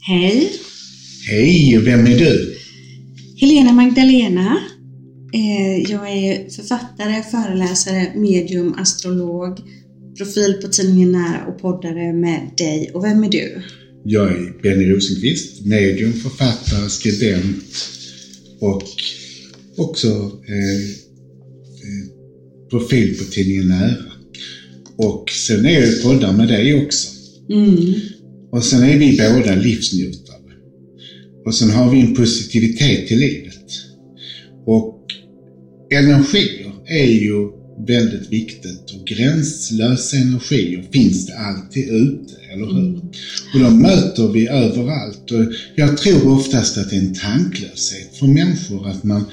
Hej! Hej, vem är du? Helena Magdalena. Eh, Jag är författare, föreläsare, medium, astrolog, profil på tidningen Nära och poddare med dig. Och vem är du? Jag är Benny Rosenqvist, medium, författare, skribent och också eh, eh, profil på tidningen Nära. Och sen är jag poddar med dig också. Mm. Och sen är vi båda livsnjutare. Och sen har vi en positivitet till livet. Och energier är ju väldigt viktigt och gränslösa energier finns det alltid ute, eller hur? Och de möter vi överallt och jag tror oftast att det är en tanklöshet för människor att man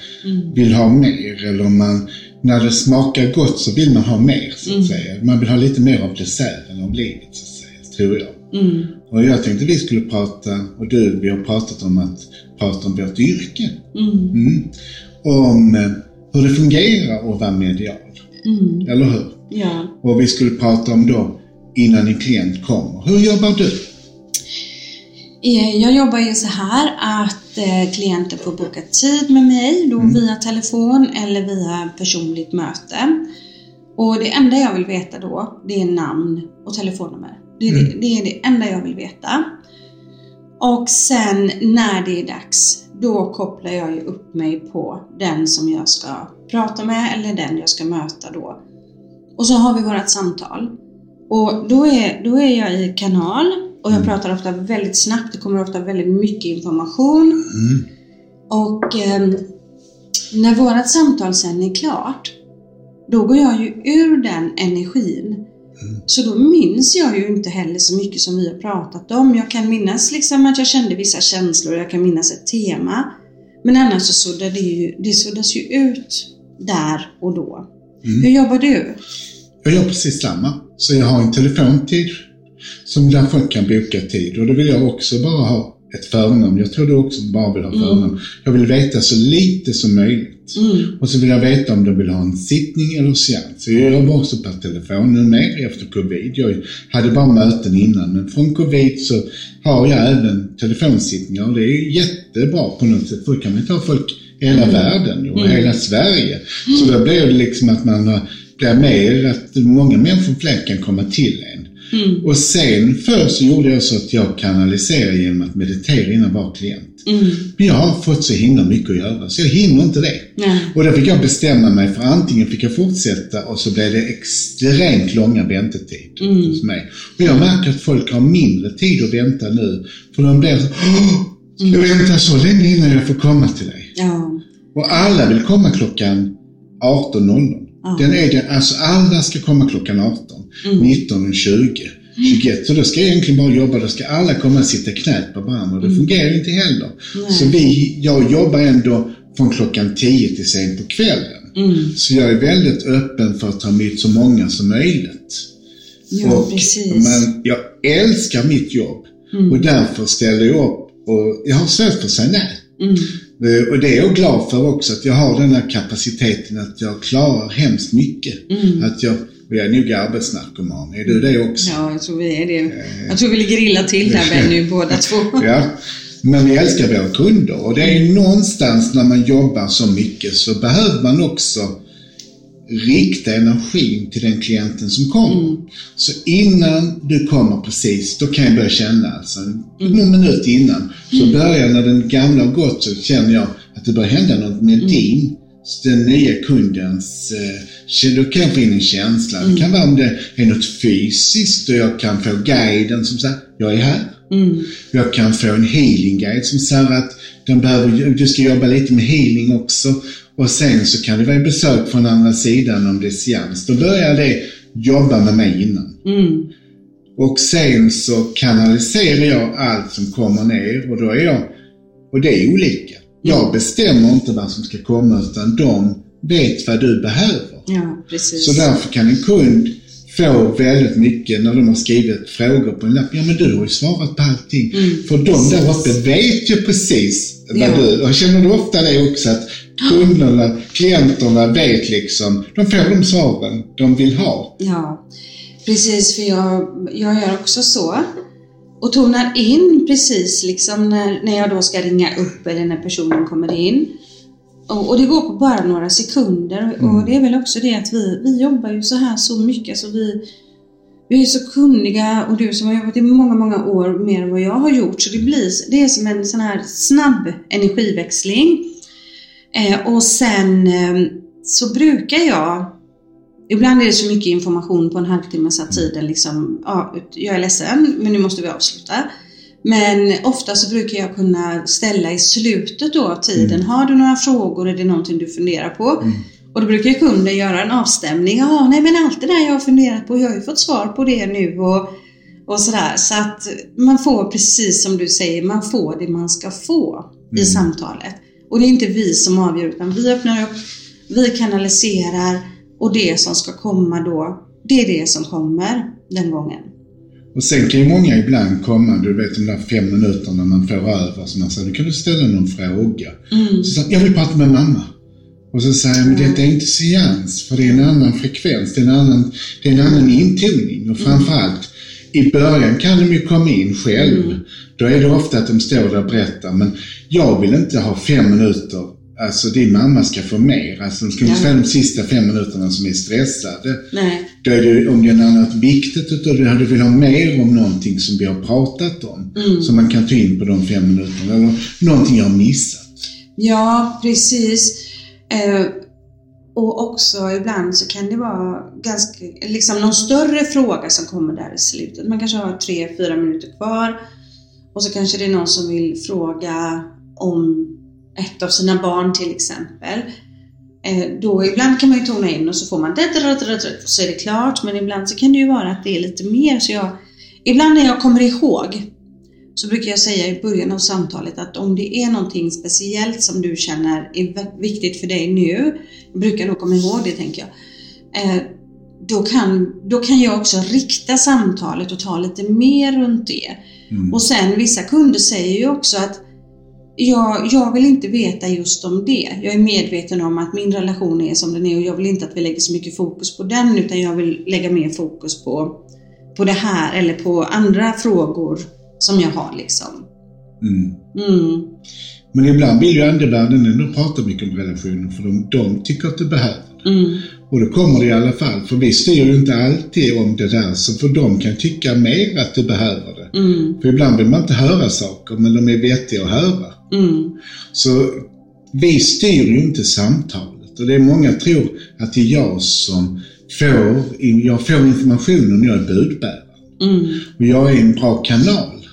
vill ha mer eller man, när det smakar gott så vill man ha mer så att säga. Man vill ha lite mer av desserten av livet så att säga, tror jag. Mm. Och jag tänkte vi skulle prata, och du, vi har pratat om att prata om vårt yrke. Mm. Mm. Om eh, hur det fungerar att vara medial. Mm. Eller hur? Ja. Och vi skulle prata om då innan en klient kommer. Hur jobbar du? Eh, Jag jobbar ju så här att eh, klienter får boka tid med mig, då via telefon eller via personligt möte. Och det enda jag vill veta då, det är namn och telefonnummer. Det är, det, det, är det enda jag vill veta. Och sen när det är dags, då kopplar jag ju upp mig på den som jag ska prata med eller den jag ska möta då. Och så har vi vårt samtal. Och då är, då är jag i kanal och jag pratar ofta väldigt snabbt. Det kommer ofta väldigt mycket information. Mm. Och ehm, när vårt samtal sen är klart, då går jag ju ur den energin. Så då minns jag ju inte heller så mycket som vi har pratat om. Jag kan minnas liksom att jag kände vissa känslor, jag kan minnas ett tema. Men annars så suddar det ju, det suddas ju ut där och då. Hur jobbar du? Jag gör precis samma. Så jag har en telefontid som där folk kan boka tid. Och då vill jag också bara ha ett förnamn. Jag tror du också bara vill ha förnamn. Jag vill veta så lite som möjligt. Och så vill jag veta om de vill ha en sittning eller seans. Så jag jobbar också per telefon nu mer efter covid. Jag hade bara möten innan men från covid så har jag även telefonsittningar och det är jättebra på något sätt. För då kan man ta folk i hela världen och hela Sverige. Så då blir det liksom att man blir mer att många människor fler kan komma till en. Och sen förr så gjorde jag så att jag kanaliserade genom att meditera innan var klient. Men jag har fått så himla mycket att göra så jag hinner inte det. Nej. Och då fick jag bestämma mig för antingen fick jag fortsätta och så blev det extremt långa väntetider hos mig. Och jag märker att folk har mindre tid att vänta nu. För de blir så ska jag vänta så länge innan jag får komma till dig? Ja. Och alla vill komma klockan 18.00. Ja. Den är alltså alla ska komma klockan 18, 19 och 20. 21. Så då ska jag egentligen bara jobba, då ska alla komma och sitta knät på varandra. Det fungerar ju inte heller. Så vi, jag jobbar ändå från klockan 10 till sent på kvällen. Så jag är väldigt öppen för att ta emot så många som möjligt. Ja, och, precis. Men jag älskar mitt jobb och därför ställer jag upp och jag har svårt för att säga nej. Eh, Och det är jag glad för också, att jag har den här kapaciteten att jag klarar hemskt mycket. Att jag, jag är nog arbetsnarkoman. Är du det också? Ja, jag tror vi är det. Jag tror vi ligger illa till där Benny, båda två. Ja. Men vi älskar våra kunder och det är någonstans när man jobbar så mycket så behöver man också rikta energin till den klienten som kommer. Så innan du kommer precis, då kan jag börja känna alltså, någon minut innan, så börjar när den gamla har gått så känner jag att det börjar hända något med din, den nya kundens, eh, då kan jag få in en känsla. Det kan vara om det är något fysiskt och jag kan få guiden som säger, jag är här. Jag kan få en healing guide som säger att den behöver, du ska jobba lite med healing också. Och sen så kan det vara besök från andra sidan om det är seans. Då börjar det jobba med mig innan. Och sen så kanaliserar jag allt som kommer ner och då är jag, och det är olika. Jag bestämmer inte vad som ska komma utan de vet vad du behöver. Ja, precis. Så därför kan en kund få väldigt mycket när de har skrivit frågor på en lapp. Ja men du har ju svarat på allting. För de där uppe vet ju precis vad Ja. du... Och känner du ofta det också att kunderna, klienterna vet liksom, de får de svaren de vill ha. Ja, precis. För jag, jag gör också så och tonar in precis liksom när, när jag då ska ringa upp eller när personen kommer in. Och, och det går på bara några sekunder Mm. och det är väl också det att vi, vi jobbar ju så här så mycket så vi, vi är så kunniga och du som har jobbat i många, många år mer än vad jag har gjort så det blir det är som en sån här snabb energiväxling. Eh, och sen eh, så brukar jag Ibland är det så mycket information på en halvtimme så att tiden liksom, ja, jag är ledsen men nu måste vi avsluta. Men ofta så brukar jag kunna ställa i slutet då av tiden, Mm. har du några frågor, är det någonting du funderar på? Mm. Och då brukar kunden göra en avstämning, ja nej men allt det där jag har funderat på, jag har ju fått svar på det nu och, och sådär. Så att man får precis som du säger, man får det man ska få i Mm. samtalet. Och det är inte vi som avgör utan vi öppnar upp, vi kanaliserar och det som ska komma då, det är det som kommer den gången. Och sen kan ju många ibland komma, du vet de där fem minuterna man får över, så man säger, då kan du ställa någon fråga. Mm. Så säger jag, jag vill prata med mamma. Och så säger jag, men detta är inte seans, för det är en annan frekvens, det är en annan, det är en annan intoning. Och framförallt, i början kan de ju komma in själv. Mm. Då är det ofta att de står där och berättar, men jag vill inte ha fem minuter Alltså din mamma ska få mer. Alltså de ska inte få de sista fem minuterna som är stressade. Nej. Då är det, om det är något annat viktigt utav det, du vill ha mer om någonting som vi har pratat om. Mm. Som man kan ta in på de fem minuterna. Eller någonting jag har missat. Ja, precis. Eh, och också ibland så kan det vara ganska, liksom någon större fråga som kommer där i slutet. Man kanske har tre, fyra minuter kvar och så kanske det är någon som vill fråga om ett av sina barn till exempel. Eh, då ibland kan man ju tona in och så får man det, det, så är det klart. Men ibland så kan det ju vara att det är lite mer. Så jag, ibland när jag kommer ihåg så brukar jag säga i början av samtalet att om det är någonting speciellt som du känner är viktigt för dig nu, jag brukar då komma ihåg det tänker jag, eh, då, kan, då kan jag också rikta samtalet och ta lite mer runt det. Mm. Och sen vissa kunder säger ju också att jag, jag vill inte veta just om det. Jag är medveten om att min relation är som den är och jag vill inte att vi lägger så mycket fokus på den utan jag vill lägga mer fokus på, på det här eller på andra frågor som jag har liksom. Mm. Mm. Men ibland vill ju andevärlden ändå prata mycket om relationer för de, de tycker att det behöver. Mm. Och då kommer det i alla fall, för vi styr ju inte alltid om det där, så för de kan tycka mer att det behöver det. Mm. För ibland vill man inte höra saker, men de är vettiga att höra. Mm. Så vi styr ju inte samtalet och det är många tror att det är jag som får, jag får informationen jag är budbärare. Mm. Och jag är en bra kanal.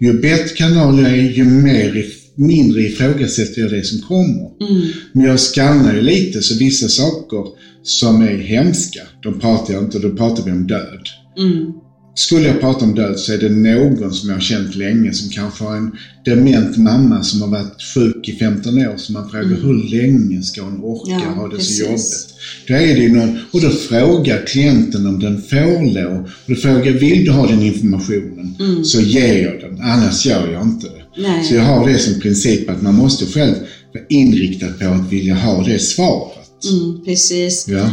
Ju bättre kanal jag är, ju mer, mindre ifrågasätter jag det som kommer. Mm. Men jag skannar ju lite, så vissa saker som är hemska, de pratar jag inte, då pratar vi om död. Mm. Skulle jag prata om död så är det någon som jag har känt länge som kanske har en dement mamma som har varit sjuk i 15 år. Så man frågar hur länge ska hon orka Mm. Ja, ha det precis. så jobbigt? Då är det någon, och då frågar klienten om den får lov. Och då frågar vill du ha den informationen? Mm. Så ger jag den, annars gör jag inte det. Nej. Så jag har det som princip att man måste själv vara inriktad på att vilja ha det svaret. Mm. Precis. Ja.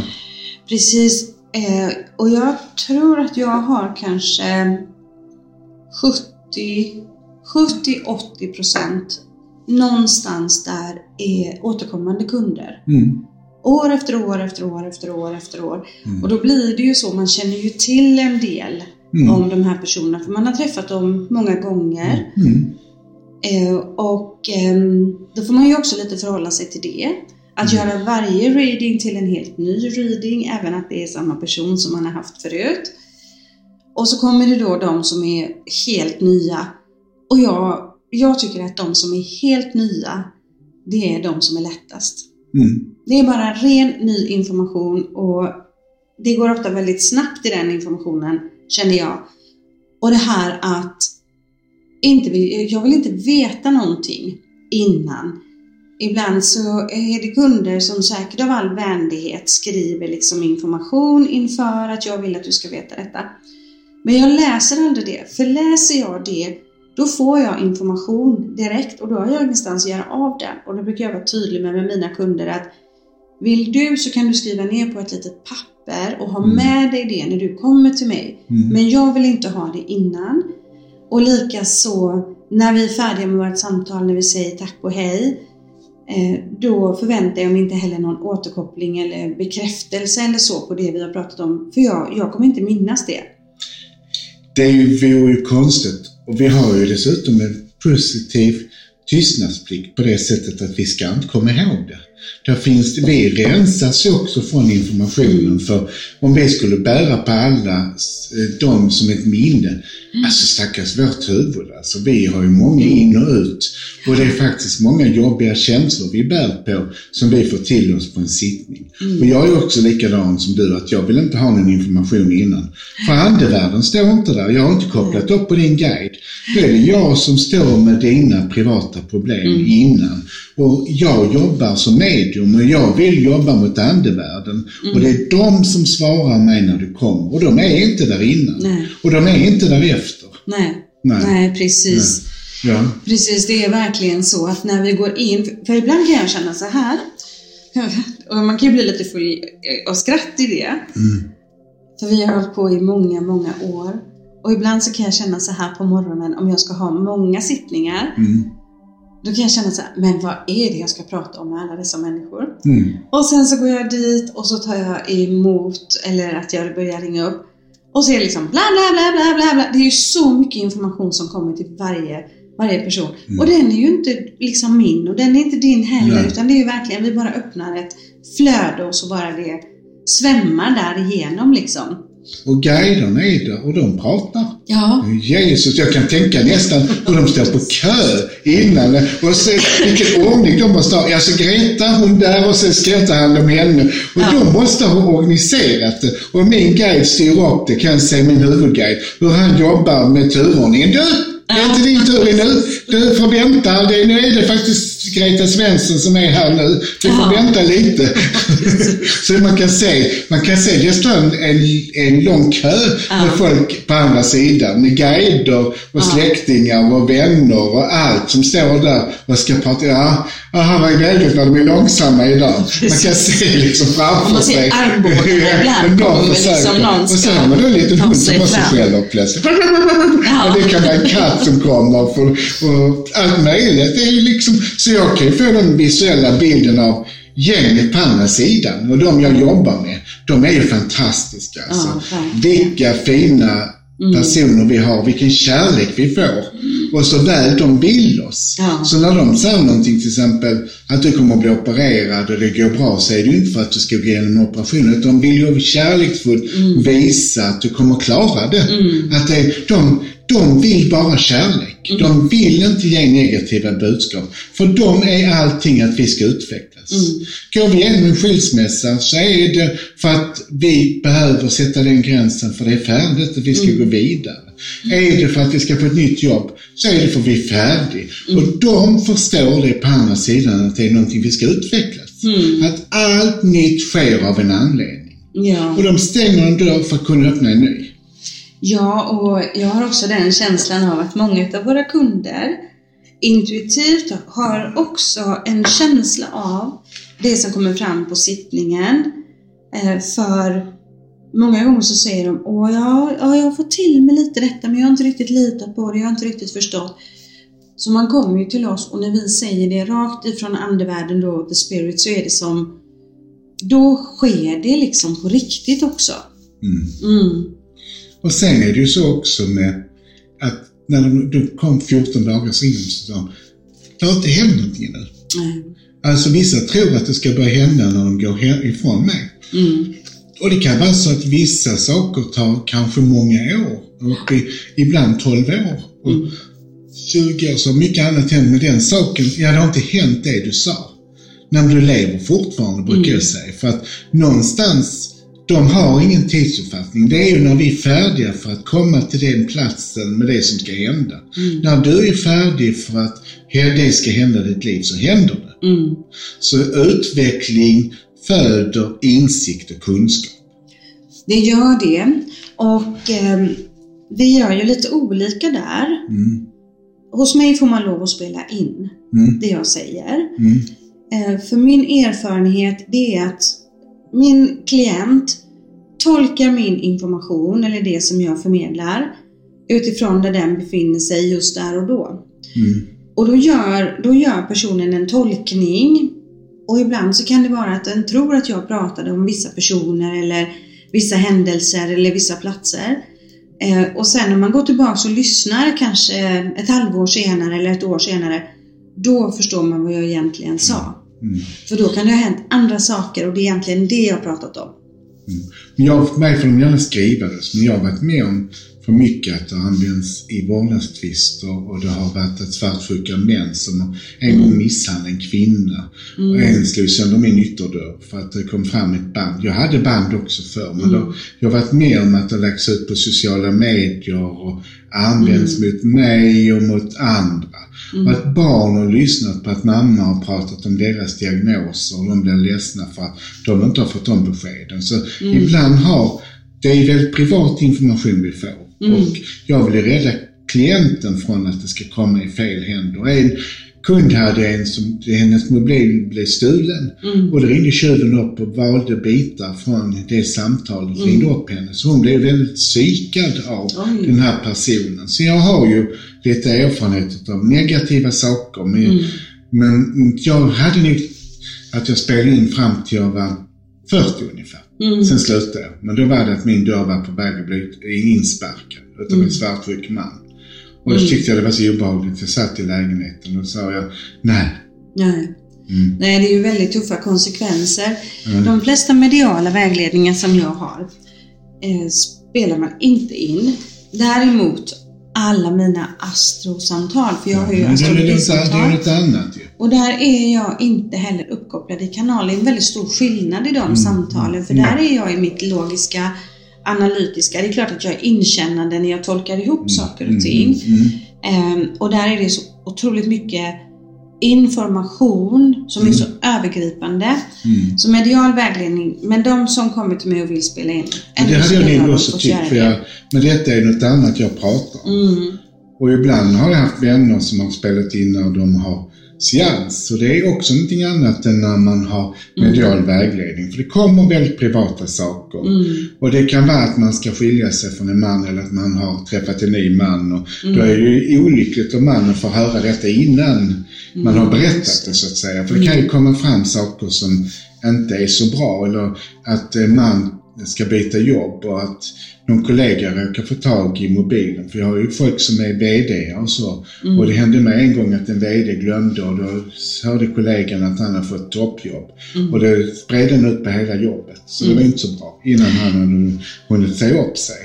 Precis. Eh, och jag tror att jag har kanske 70-80 procent någonstans där är återkommande kunder. Mm. År efter år efter år efter år efter år. Mm. Och då blir det ju så, man känner ju till en del Mm. om de här personerna för man har träffat dem många gånger. Mm. Eh, och ehm, då får man ju också lite förhålla sig till det. Att Mm. göra varje reading till en helt ny reading, även att det är samma person som man har haft förut. Och så kommer det då de som är helt nya. Och jag, jag tycker att de som är helt nya, det är de som är lättast. Mm. Det är bara ren ny information och det går ofta väldigt snabbt i den informationen, känner jag. Och det här att inte, jag vill inte veta någonting innan. Ibland så är det kunder som säkert av all vänlighet skriver liksom information inför att jag vill att du ska veta detta. Men jag läser aldrig det, för läser jag det då får jag information direkt och då har jag ingenstans att göra av den. Och då brukar jag vara tydlig med, med mina kunder att vill du så kan du skriva ner på ett litet papper och ha Mm. med dig det när du kommer till mig. Mm. Men jag vill inte ha det innan. Och likaså när vi är färdiga med vårt samtal, när vi säger tack och hej, Eh, då förväntar jag mig inte heller någon återkoppling eller bekräftelse eller så på det vi har pratat om. För jag, jag kommer inte minnas det. Det vore ju konstigt. Och vi har ju dessutom en positiv tystnadsplikt på det sättet att vi ska inte komma ihåg det. Där finns, vi rensas också från informationen för om vi skulle bära på alla eh, de som ett minne, mm. alltså stackars vårt huvud. Alltså, vi har ju många in och ut och det är faktiskt många jobbiga känslor vi bär på som vi får till oss på en sittning. Mm. Och jag är också likadan som du, att jag vill inte ha någon information innan. För andevärlden står inte där. Jag har inte kopplat upp på din guide. Då är det jag som står med dina privata problem mm. innan. Och jag jobbar som medium och jag vill jobba mot andevärlden. Mm. Och det är de som svarar mig när du kommer. Och de är inte där innan. Nej. Och de är inte där efter. Nej, Nej. Nej precis. Nej. Ja. Precis, det är verkligen så att när vi går in, för ibland kan jag känna så här, och man kan ju bli lite full av skratt i det. Mm. För vi har hållit på i många, många år. Och ibland så kan jag känna så här på morgonen om jag ska ha många sittningar. Mm. Då kan jag känna så här, men vad är det jag ska prata om med alla dessa människor? Mm. Och sen så går jag dit och så tar jag emot, eller att jag börjar ringa upp. Och så är det liksom bla bla bla bla bla bla. Det är ju så mycket information som kommer till varje, varje person. Mm. Och den är ju inte liksom min och den är inte din heller. Nej. Utan det är ju verkligen, vi bara öppnar ett flöde och så bara det svämmar där igenom liksom. Och guiderna är där och de pratar. Ja. Jesus, jag kan tänka nästan hur de står på kö innan och se vilken ordning de måste ha. Alltså Greta hon där och sen ta hand om henne. Och ja. de måste ha organiserat det. Och min guide styr upp det, kan jag se min huvudguide, hur han jobbar med turordningen. Du! Det är inte din tur nu. Du får vänta. Det, nu är det faktiskt Greta Svensson som är här nu. Du får vänta lite. så man kan se, man kan se det står en, en lång kö med folk på andra sidan. Med guider och släktingar och vänner och allt som står där och ska prata. Ja, aha, vad väldigt vad de är långsamma idag. Man kan se liksom framför sig. Man ser armbågarna ibland. Någon försöker. och sen har man då en liten hund som också skäller plötsligt. Ja. Och det kan vara en katt som kommer för, och allt möjligt. Det är liksom, så jag kan ju få den visuella bilden av gänget på andra sidan och de jag jobbar med, de är ju fantastiska. Alltså. Ja, Vilka fina Mm. personer vi har, vilken kärlek vi får. Och så väl de vill oss. Ja. Så när de säger någonting, till exempel att du kommer att bli opererad och det går bra, så är det ju inte för att du ska gå igenom en operation, utan de vill ju kärleksfullt mm. visa att du kommer klara det. Mm. Att det, de, de vill bara kärlek. Mm. De vill inte ge negativa budskap. För dem är allting att vi ska utvecklas. Mm. Går vi igenom en skilsmässa så är det för att vi behöver sätta den gränsen för det är färdigt och vi ska mm. gå vidare. Är det för att vi ska få ett nytt jobb så är det för att vi är färdiga. Mm. Och de förstår det på andra sidan att det är någonting vi ska utvecklas. Mm. Att allt nytt sker av en anledning. Ja. Och de stänger en dörr för att kunna öppna en ny. Ja, och jag har också den känslan av att många av våra kunder intuitivt har också en känsla av det som kommer fram på sittningen. Eh, för många gånger så säger de Åh, ja, ja, jag har fått till mig lite detta men jag har inte riktigt litat på det, jag har inte riktigt förstått. Så man kommer ju till oss och när vi säger det rakt ifrån andevärlden då, the spirit, så är det som då sker det liksom på riktigt också. Mm. Mm. Och sen är det ju så också med att när de, de kom 14 dagar så innan så sa det har inte hänt någonting ännu. Mm. Alltså vissa tror att det ska börja hända när de går ifrån mig. Mm. Och det kan vara så att vissa saker tar kanske många år, och ibland 12 år. Och mm. 20 år så mycket annat hänt med den saken. Ja, det har inte hänt det du sa. När du lever fortfarande, brukar mm. jag säga. För att någonstans de har ingen tidsuppfattning. Det är ju när vi är färdiga för att komma till den platsen med det som ska hända. Mm. När du är färdig för att det ska hända i ditt liv så händer det. Mm. Så utveckling föder insikt och kunskap. Det gör det. Och eh, vi gör ju lite olika där. Mm. Hos mig får man lov att spela in mm. det jag säger. Mm. Eh, för min erfarenhet det är att min klient tolkar min information eller det som jag förmedlar utifrån där den befinner sig just där och då. Mm. Och då gör, då gör personen en tolkning och ibland så kan det vara att den tror att jag pratade om vissa personer eller vissa händelser eller vissa platser. Eh, och sen när man går tillbaka och lyssnar kanske ett halvår senare eller ett år senare, då förstår man vad jag egentligen sa. Mm. För då kan det ha hänt andra saker och det är egentligen det jag har pratat om. Men jag, för mig får de gärna skriva det, men jag har varit med om för mycket att det används i vårdnadstvister och det har varit att svartsjuka män som har en gång misshandlat en kvinna och en slog sönder min ytterdörr för att det kom fram ett band. Jag hade band också förr men då, jag har varit med om att det har lagts ut på sociala medier och använts mot mig och mot andra. Och att barn har lyssnat på att mamma har pratat om deras diagnoser och de blir ledsna för att de inte har fått de beskeden. Så ibland har, det är väldigt privat information vi får. Och jag vill rädda klienten från att det ska komma i fel händer. En kund hade en som, hennes mobil blev stulen och då ringde tjuven upp och valde bitar från det samtalet och ringde upp henne. Så hon blev väldigt psykad av Oj. den här personen. Så jag har ju lite erfarenhet av negativa saker. Men, men jag hade nog att jag spelade in fram till jag var 40 ungefär. Sen slutade jag. Men då var det att min dörr var på väg att bli insparkad utav en svartsjuk man. Och då tyckte jag det var så obehagligt. Jag satt i lägenheten och sa jag nej. Nej. Mm. Nej, det är ju väldigt tuffa konsekvenser. De flesta mediala vägledningar som jag har eh, spelar man inte in. Däremot alla mina astrosamtal, för jag har ju Men det är astrologisamtal. något annat ju. Och där är jag inte heller uppkopplad i kanalen. Det är en väldigt stor skillnad i de Mm. samtalen. För där är jag i mitt logiska, analytiska. Det är klart att jag är inkännande när jag tolkar ihop saker och ting. Mm. Ehm, och där är det så otroligt mycket information som är så övergripande. Mm. Så medial vägledning. Men de som kommer till mig och vill spela in. Men det hade jag nog också tyckt. För jag, men detta är något annat jag pratar om. Mm. Och ibland har jag haft vänner som har spelat in när de har seans. Så det är också någonting annat än när man har medial vägledning. För det kommer väldigt privata saker. Och det kan vara att man ska skilja sig från en man eller att man har träffat en ny man. Och Då är det ju olyckligt om mannen får höra detta innan man har berättat det så att säga. För det kan ju komma fram saker som inte är så bra. Eller att man ska byta jobb och att någon kollega råkar få tag i mobilen. För jag har ju folk som är VD och så. Och det hände mig en gång att en VD glömde och då hörde kollegan att han hade fått toppjobb. Och det spred den ut på hela jobbet. Så det var inte så bra innan han hade hunnit säga upp sig.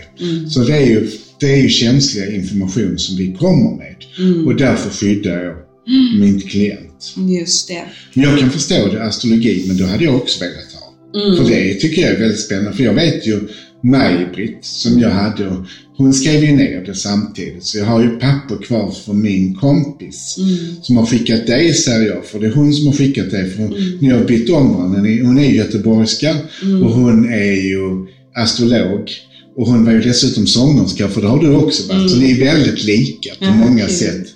Så det är, ju, det är ju känsliga information som vi kommer med. Och därför skyddar jag min klient. Just det. Jag kan förstå det, astrologi, men då hade jag också velat ha. För det tycker jag är väldigt spännande. För jag vet ju Maj-Britt som jag hade och hon skrev ju ner det samtidigt. Så jag har ju papper kvar från min kompis som har skickat det säger jag. För det är hon som har skickat det. För hon, Ni har bytt om varandra. Hon är göteborgska och hon är ju astrolog. Och hon var ju dessutom sångerska, för det har du också varit. Så ni är väldigt lika på många kul. sätt.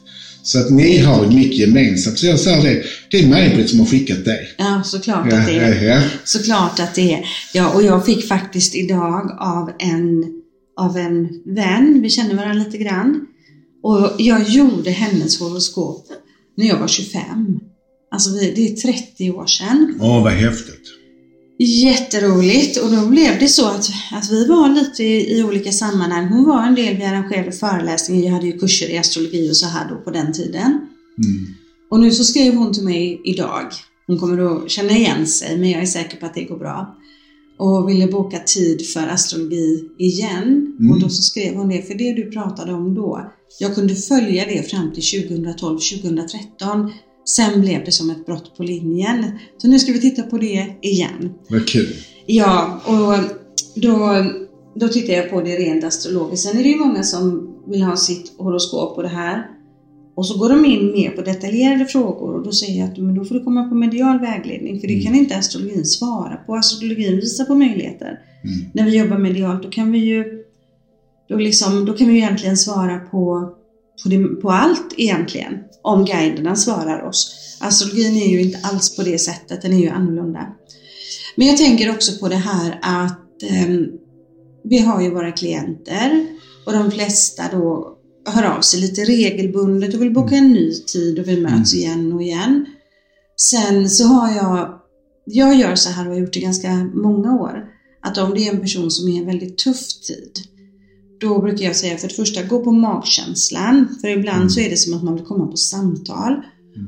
Så att ni har mycket gemensamt. Så jag säger det, det är Maj-Britt som har skickat dig. Ja, såklart Ja, att det ja, är. ja. Såklart att det är. Ja, och jag fick faktiskt idag av en, av en vän, vi känner varandra lite grann. Och jag gjorde hennes horoskop när jag var 25. Alltså det är 30 år sedan. Åh, vad häftigt. Jätteroligt och då blev det så att, att vi var lite i, i olika sammanhang. Hon var en del, vi arrangerade föreläsningar, jag hade ju kurser i astrologi och så här då på den tiden. Mm. Och nu så skrev hon till mig idag. Hon kommer att känna igen sig, men jag är säker på att det går bra. Och ville boka tid för astrologi igen. Mm. Och då så skrev hon det, för det du pratade om då. Jag kunde följa det fram till 2012-2013. Sen blev det som ett brott på linjen. Så nu ska vi titta på det igen. Vad kul. Ja, och då, då tittar jag på det rent astrologiskt. Sen är det ju många som vill ha sitt horoskop och det här. Och så går de in mer på detaljerade frågor och då säger jag att men då får du komma på medial vägledning för det kan inte astrologin svara på. Astrologin visar på möjligheter. Mm. När vi jobbar medialt då kan vi ju då, liksom, då kan vi egentligen svara på, på, det, på allt egentligen. Om guiderna svarar oss. Astrologin är ju inte alls på det sättet, den är ju annorlunda. Men jag tänker också på det här att ehm, vi har ju våra klienter Och de flesta då hör av sig lite regelbundet och vill boka en ny tid och vi möts igen och igen. Sen så har jag, jag gör så här och har gjort det ganska många år, att om det är en person som är en väldigt tuff tid, då brukar jag säga för det första, gå på magkänslan. För ibland så är det som att man vill komma på samtal.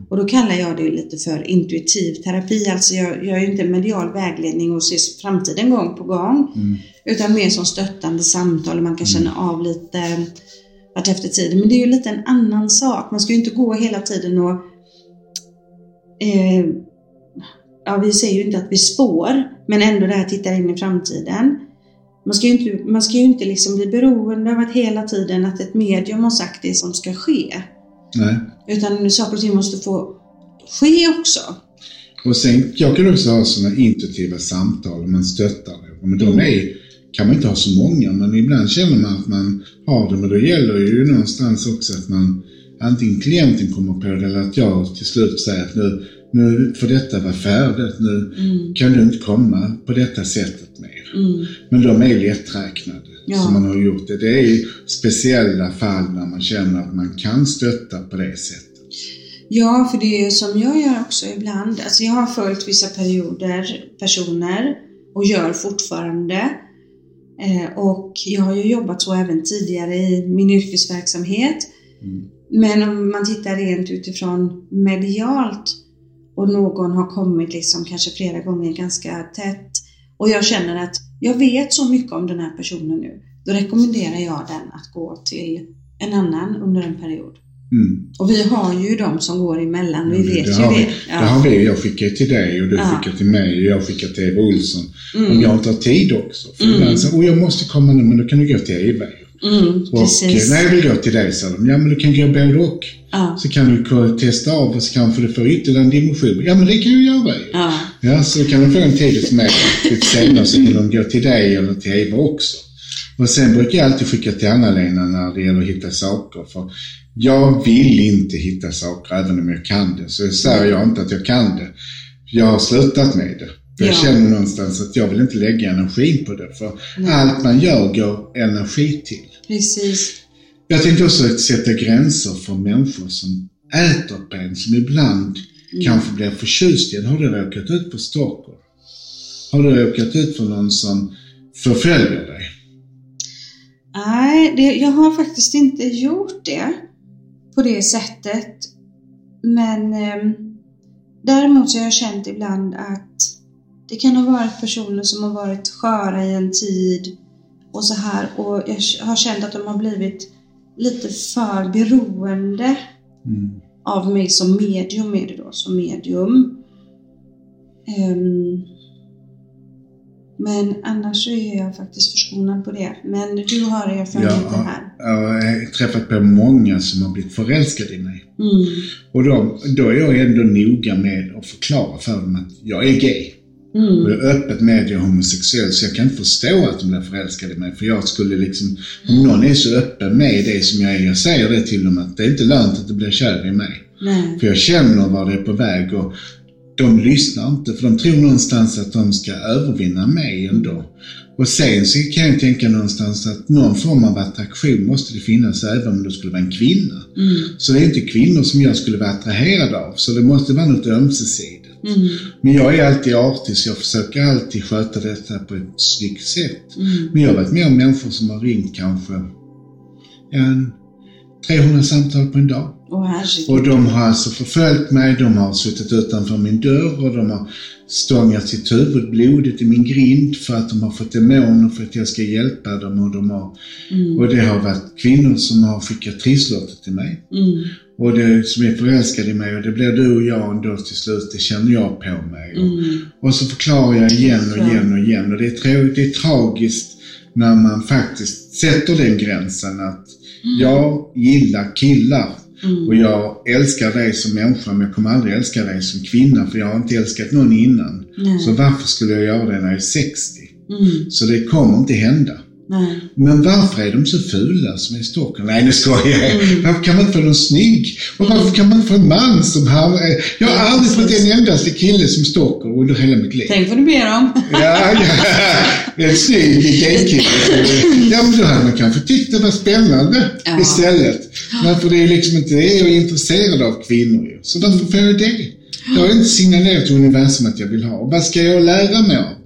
Och då kallar jag det lite för intuitiv terapi. Alltså jag gör ju inte medial vägledning och ser framtiden gång på gång. Mm. Utan mer som stöttande samtal och man kan känna av lite vart efter tiden. Men det är ju lite en annan sak. Man ska ju inte gå hela tiden och eh, ja, vi säger ju inte att vi spår, men ändå det här tittar in i framtiden. Man ska ju inte, man ska inte liksom bli beroende av att hela tiden att ett medium har sagt det som ska ske. Nej. Utan saker och ting måste få ske också. Och sen, jag kan också ha sådana intuitiva samtal och man stöttar det. Men de Mm. är, kan man inte ha så många, men ibland känner man att man har det. Men då gäller det ju någonstans också att man, antingen klienten kommer på det eller att jag till slut säger att nu, nu får detta vara färdigt. Nu Mm. kan du inte komma på detta sättet. Mm. Men de är lätträknade Ja. som man har gjort det. Det är ju speciella fall när man känner att man kan stötta på det sättet. Ja, för det är som jag gör också ibland. Alltså jag har följt vissa perioder, personer och gör fortfarande. Eh, och jag har ju jobbat så även tidigare i min yrkesverksamhet. Mm. Men om man tittar rent utifrån medialt och någon har kommit liksom kanske flera gånger ganska tätt och jag känner att jag vet så mycket om den här personen nu. Då rekommenderar jag den att gå till en annan under en period. Mm. Och vi har ju de som går emellan, vi vet det ju det. vi. Det har vi. Jag skickar till dig och du Ja. skickar till mig och jag skickar till Eva Olsson. Mm. jag inte har tid också. För Mm. ibland så, och jag måste komma nu, men då kan du gå till Eva. Mm, Och, precis. nej, jag vill gå till dig, sa de. Ja, men du kan gå både och. Ja, Så kan du testa av och så kanske du får ytterligare en dimension. Ja, men det kan jag göra ju. ja, Ja, så kan de få en tid hos mig lite senare så kan de gå till dig eller till Eva också. Och sen brukar jag alltid skicka till Anna-Lena när det gäller att hitta saker. För jag vill inte hitta saker även om jag kan det. Så säger jag inte att jag kan det. Jag har slutat med det. Jag Ja. känner någonstans att jag vill inte lägga energin på det. För allt man gör går energi till. precis. Jag tänkte också sätta gränser för människor som äter på en, som ibland kanske blir förtjust i en. Har du råkat ut för stalker? Har du råkat ut för någon som förföljer dig? Nej, det, jag har faktiskt inte gjort det på det sättet. Men eh, däremot så har jag känt ibland att det kan ha varit personer som har varit sköra i en tid och så här och jag har känt att de har blivit lite för beroende Mm. Av mig som medium är det då, som medium. Ehm, men annars så är jag faktiskt förskonad på det. Men du har erfarenheter Ja. här. Jag har träffat på många som har blivit förälskade i mig. Mm. Och då, då är jag ändå noga med att förklara för dem att jag är gay. Och Mm. jag är öppet med att jag är homosexuell så jag kan inte förstå att de blir förälskade i mig. För jag skulle liksom, om någon är så öppen med det som jag är, jag säger det till dem att det är inte lönt att du blir kär i mig. Nej. För jag känner var det är på väg och de lyssnar inte för de tror någonstans att de ska övervinna mig ändå. Och sen så kan jag tänka någonstans att någon form av attraktion måste det finnas även om det skulle vara en kvinna. Mm. Så det är inte kvinnor som jag skulle vara attraherad av, så det måste vara något ömsesidigt. Mm. Men jag är alltid artig så jag försöker alltid sköta detta på ett snyggt sätt. Mm. Men jag har varit med om människor som har ringt kanske en 300 samtal på en dag. Herregud. Och de har alltså förföljt mig, de har suttit utanför min dörr och de har stångat sitt huvud blodigt i min grind för att de har fått demoner för att jag ska hjälpa dem. Och, de har, Mm. och det har varit kvinnor som har skickat trisslotter till mig. Mm. Och det som är förälskade i mig och det blir du och jag ändå till slut, det känner jag på mig. Och, Mm. och så förklarar jag igen och igen och igen. Och det är, tra- det är tragiskt när man faktiskt sätter den gränsen att jag gillar killar Mm. och jag älskar dig som människa men jag kommer aldrig älska dig som kvinna för jag har inte älskat någon innan. Nej. Så varför skulle jag göra det när jag är 60? Mm. Så det kommer inte hända. Nej. Men varför är de så fula som är stalker? Nej, nu skojar jag. Mm. Varför kan man inte få någon snygg? Och varför kan man inte få en man som har... Jag har aldrig fått en endaste kille som stalker under hela mitt liv. Tänk vad du ber om. Ja, ja. En snygg gaykille. Ja, men då hade man kanske tyckt det var spännande Ja. istället. Men för det är liksom inte det jag är intresserad av kvinnor. Så därför får jag det. Jag har inte signalerat till universum att jag vill ha. Vad ska jag lära mig av?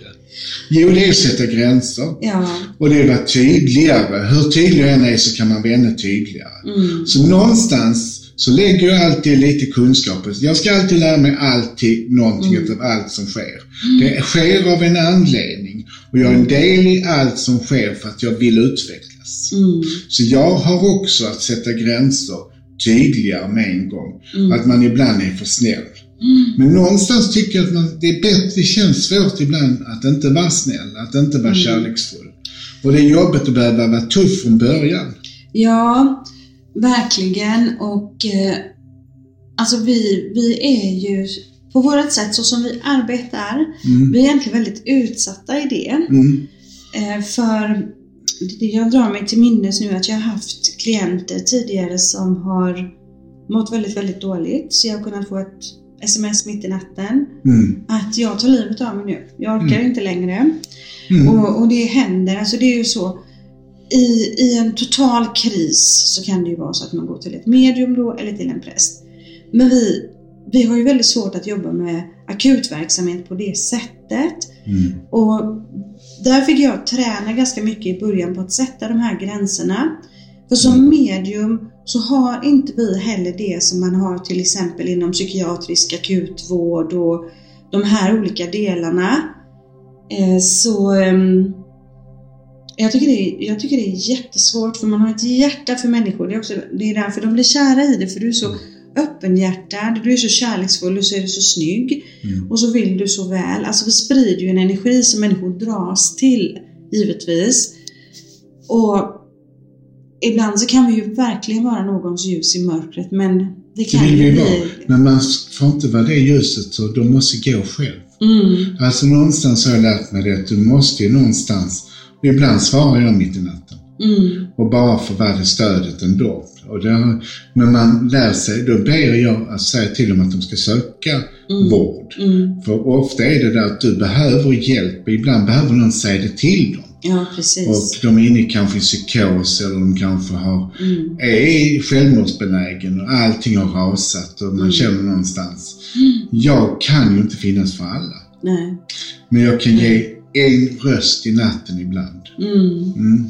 Jo, det är att sätta gränser. Ja. Och det är att vara tydligare. Hur tydlig jag än är så kan man bli ännu tydligare. Mm. Så någonstans så lägger jag alltid lite kunskaper. Jag ska alltid lära mig alltid någonting Mm. av allt som sker. Det sker av en anledning. Och jag är en del i allt som sker för att jag vill utvecklas. Mm. Så jag har också att sätta gränser tydligare med en gång. Mm. Att man ibland är för snäll. Men någonstans tycker jag att man, det är bättre, det känns svårt ibland att inte vara snäll, att inte vara kärleksfull. Och det är jobbigt att behöva vara tuff från början. Ja, verkligen. Och eh, alltså vi, vi är ju på vårt sätt, så som vi arbetar, Mm. vi är egentligen väldigt utsatta i det. Mm. Eh, för det- jag drar mig till minnes nu att jag har haft klienter tidigare som har mått väldigt, väldigt dåligt. Så jag har kunnat få ett sms mitt i natten Mm. att jag tar livet av mig nu. Jag orkar inte längre. Mm. Och, och det händer, alltså det är ju så. I, I en total kris så kan det ju vara så att man går till ett medium då eller till en präst. Men vi, vi har ju väldigt svårt att jobba med akutverksamhet på det sättet. Mm. Och där fick jag träna ganska mycket i början på att sätta de här gränserna. För som medium så har inte vi heller det som man har till exempel inom psykiatrisk akutvård och de här olika delarna. Eh, Så ehm, jag tycker, det är, jag tycker det är jättesvårt för man har ett hjärta för människor. Det är, också, det är därför de blir kära i det för du är så öppenhjärtad, du är så kärleksfull och så är du så snygg. Mm. Och så vill du så väl. Alltså vi sprider ju en energi som människor dras till, givetvis. Och ibland så kan vi ju verkligen vara någons ljus i mörkret, men det Det kan vi ju bli... Men man får inte vara det ljuset så de måste gå själv. Mm, Alltså någonstans har jag lärt mig det att du måste ju någonstans, och ibland svarar jag mitt i natten. mm, Och bara för det stödet ändå. Och det, men man lär sig, då ber jag att säga till dem att de ska söka vård. mm. För ofta är det där att du behöver hjälp, ibland behöver någon säga det till dem. Ja, precis. Och de är inne i kanske i psykos eller de kanske har, Mm, är självmordsbenägen och allting har rasat och man känner någonstans. Jag kan ju inte finnas för alla. nej. Men jag kan ge en röst i natten ibland. Mm.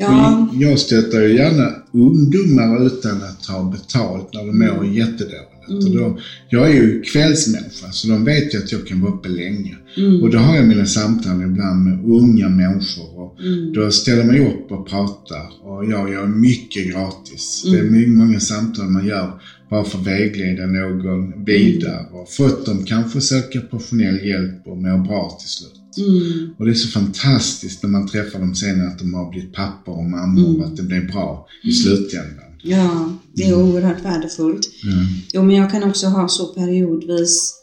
Mm. Ja, Jag stöttar ju gärna ungdomar utan att ha betalt när de mår jättedåligt. Och då, jag är ju kvällsmänniska så de vet ju att jag kan vara uppe länge. mm, Och då har jag mina samtal ibland med unga människor. Och mm, då ställer man upp och pratar och jag gör mycket gratis. Det är Mm. mycket, många samtal man gör bara för att vägleda någon vidare och fått dem kanske söka professionell hjälp och må bra till slut. Mm, Och det är så fantastiskt när man träffar dem sen att de har blivit pappor och mammor Mm. och att det blir bra i slutändan. ja, det är oerhört värdefullt. Mm. Jo, men jag kan också ha så periodvis,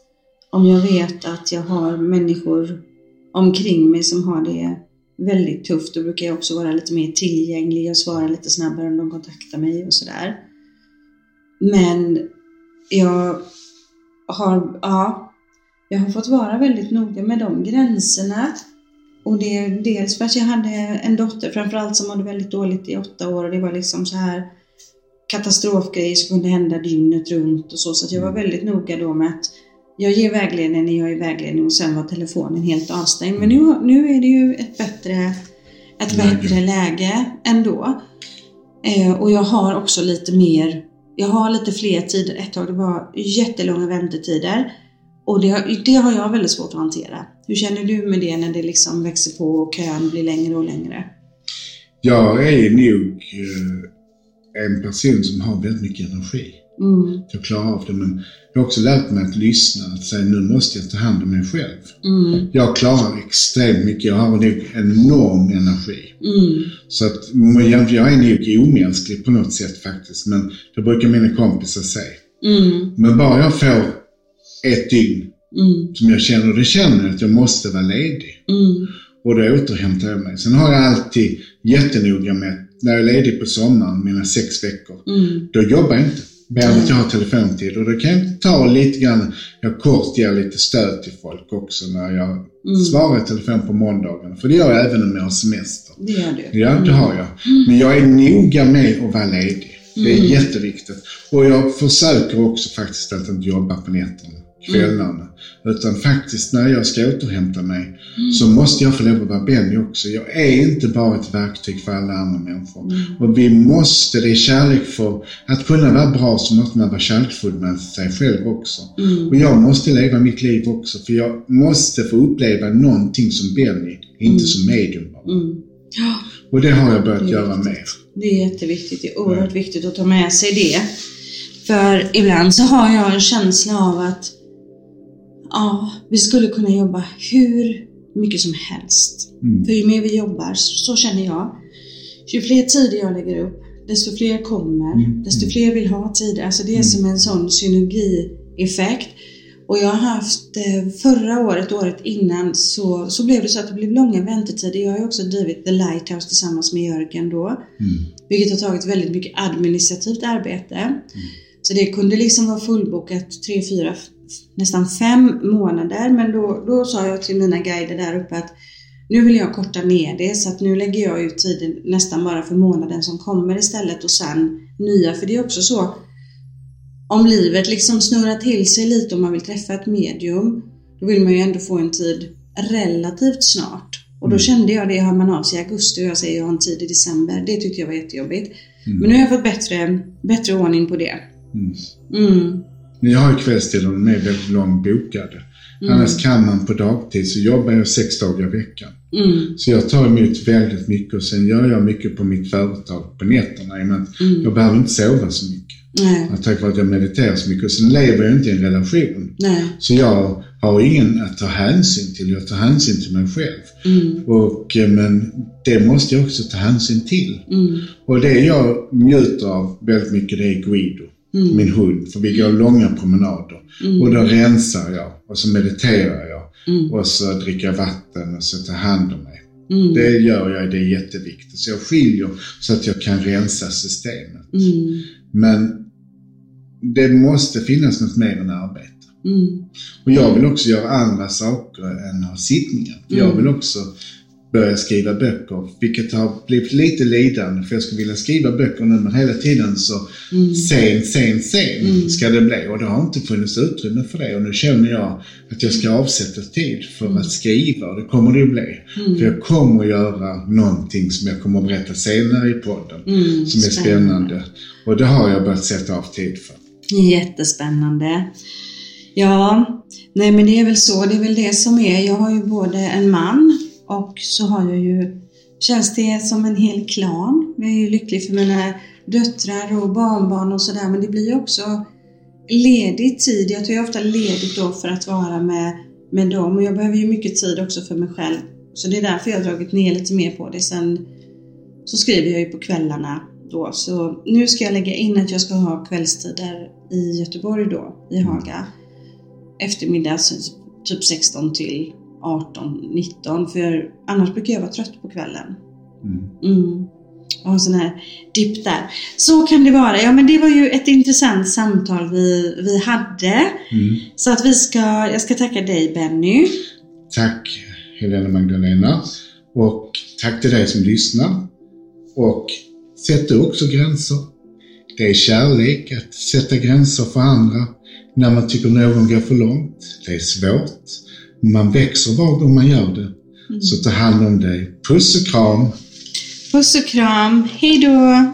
om jag vet att jag har människor omkring mig som har det väldigt tufft, då brukar jag också vara lite mer tillgänglig. Jag svarar lite snabbare om de kontaktar mig och sådär. Men jag har, ja, jag har fått vara väldigt noga med de gränserna. Och det är dels för att jag hade en dotter framförallt som mådde väldigt dåligt i åtta år och det var liksom så här katastrofgrejer som kunde hända dygnet runt och så. Så jag var väldigt noga då med att jag ger vägledning när jag är vägledning och sen var telefonen helt avstängd. Men nu, nu är det ju ett bättre, ett Läge. bättre läge ändå. Eh, och jag har också lite mer, jag har lite fler tider. Ett tag det var jättelånga väntetider. Och det, har- det har jag väldigt svårt att hantera. Hur känner du med det när det liksom växer på och kön blir längre och längre? Jag är nog eh, en person som har väldigt mycket energi. Mm, Jag klarar av det men jag har också lärt mig att lyssna, att säga nu måste jag ta hand om mig själv. mm, Jag klarar extremt mycket, jag har nog enorm energi. mm, Så att jag jag är nog omänsklig på något sätt faktiskt, men det brukar mina kompisar säga. mm, Men bara jag får ett dygn mm, som jag känner, och det känner att jag måste vara ledig. mm, Och då återhämtar jag mig. Sen har jag alltid jättenoga med, när jag är ledig på sommaren, mina sex veckor, Mm. då jobbar jag inte. Än att jag har telefontid. Och då kan jag ta lite grann, jag kort ger lite stöd till folk också när jag Mm. svarar i telefon på måndagarna. För det gör jag även om jag har semester. Det gör du. Ja, det har jag. Men jag är noga med att vara ledig. Det är Mm. jätteviktigt. Och jag försöker också faktiskt att inte jobba på nätterna, kvällarna. Utan faktiskt när jag ska återhämta mig så måste jag få lov att vara Benny också. Jag är inte bara ett verktyg för alla andra människor. Och vi måste, det är kärlek för, att kunna vara bra så måste man vara kärleksfull med sig själv också. Mm. Och jag måste leva mitt liv också för jag måste få uppleva någonting som Benny, inte som medium bara. Mm. Ja, Och det har jag börjat göra viktigt. mer. det är jätteviktigt. Det är oerhört viktigt att ta med sig det. För ibland så har jag en känsla av att ja, vi skulle kunna jobba hur mycket som helst. Mm. För ju mer vi jobbar, så känner jag, ju fler tider jag lägger upp, desto fler kommer, Mm. desto fler vill ha tider. Alltså det är som en sån synergieffekt. Och jag har haft, eh, förra året, året innan, så, så blev det så att det blev långa väntetider. Jag har ju också drivit The Lighthouse tillsammans med Jörgen då. Mm. Vilket har tagit väldigt mycket administrativt arbete. Så det kunde liksom vara fullbokat tre, fyra, nästan fem månader. Men då, då sa jag till mina guider där uppe att nu vill jag korta ner det så att nu lägger jag ut tiden nästan bara för månaden som kommer istället och sen nya. För det är också så om livet liksom snurrar till sig lite och man vill träffa ett medium då vill man ju ändå få en tid relativt snart. Och då kände jag det, hör man av sig i augusti och jag säger jag har en tid i december. Det tyckte jag var jättejobbigt. Men nu har jag fått bättre, bättre ordning på det. Mm. Mm. Men jag har ju kvällstider, de är väldigt långbokade. Annars kan man på dagtid så jobbar jag sex dagar i veckan. Mm. Så jag tar emot väldigt mycket och sen gör jag mycket på mitt företag på nätterna. i och med att Mm. Jag behöver inte sova så mycket. Nej. Tack vare att jag mediterar så mycket. Och sen lever jag inte i en relation. Nej. Så jag har ingen att ta hänsyn till. Jag tar hänsyn till mig själv. Mm. Och, eh, men det måste jag också ta hänsyn till. Mm. Och det jag njuter av väldigt mycket det är Guido, Mm. min hund. För vi går långa promenader. Och då rensar jag och så mediterar jag. Mm. Och så dricker jag vatten och så tar hand om mig. Mm. Det gör jag, det är jätteviktigt. Så jag skiljer så att jag kan rensa systemet. Mm. Men det måste finnas något mer än arbete. Mm. Och jag vill också göra andra saker än ha sittningar. För Jag Mm. vill också börja skriva böcker, vilket har blivit lite lidande för jag skulle vilja skriva böcker nu men hela tiden så Mm. sen, sen, sen Mm. ska det bli och det har inte funnits utrymme för det och nu känner jag att jag ska avsätta tid för att skriva och det kommer det att bli. Mm. För jag kommer att göra någonting som jag kommer att berätta senare i podden Mm. som är spännande. Och det har jag börjat sätta av tid för. Jättespännande. Ja, nej men det är väl så. Det är väl det som är. Jag har ju både en man och så har jag ju, känns det som en hel klan. Jag är ju lycklig för mina döttrar och barnbarn och sådär men det blir ju också ledig tid. Jag tar ju ofta ledigt då för att vara med, med dem och jag behöver ju mycket tid också för mig själv. Så det är därför jag har dragit ner lite mer på det. Sen så skriver jag ju på kvällarna då. Så nu ska jag lägga in att jag ska ha kvällstider i Göteborg då, i Haga. Eftermiddag typ 16 till 18, 19. För annars brukar jag vara trött på kvällen. Mm. Mm. Och ha en sån här dipp där. Så kan det vara. Ja men det var ju ett intressant samtal vi, vi hade. Mm. Så att vi ska, jag ska tacka dig Benny. Tack Helena Magdalena. Och tack till dig som lyssnar. Och sätt också gränser. Det är kärlek att sätta gränser för andra när man tycker någon går för långt. Det är svårt. Man växer var gång man gör det. Så ta hand om dig. Puss och kram! Puss och kram. Hejdå!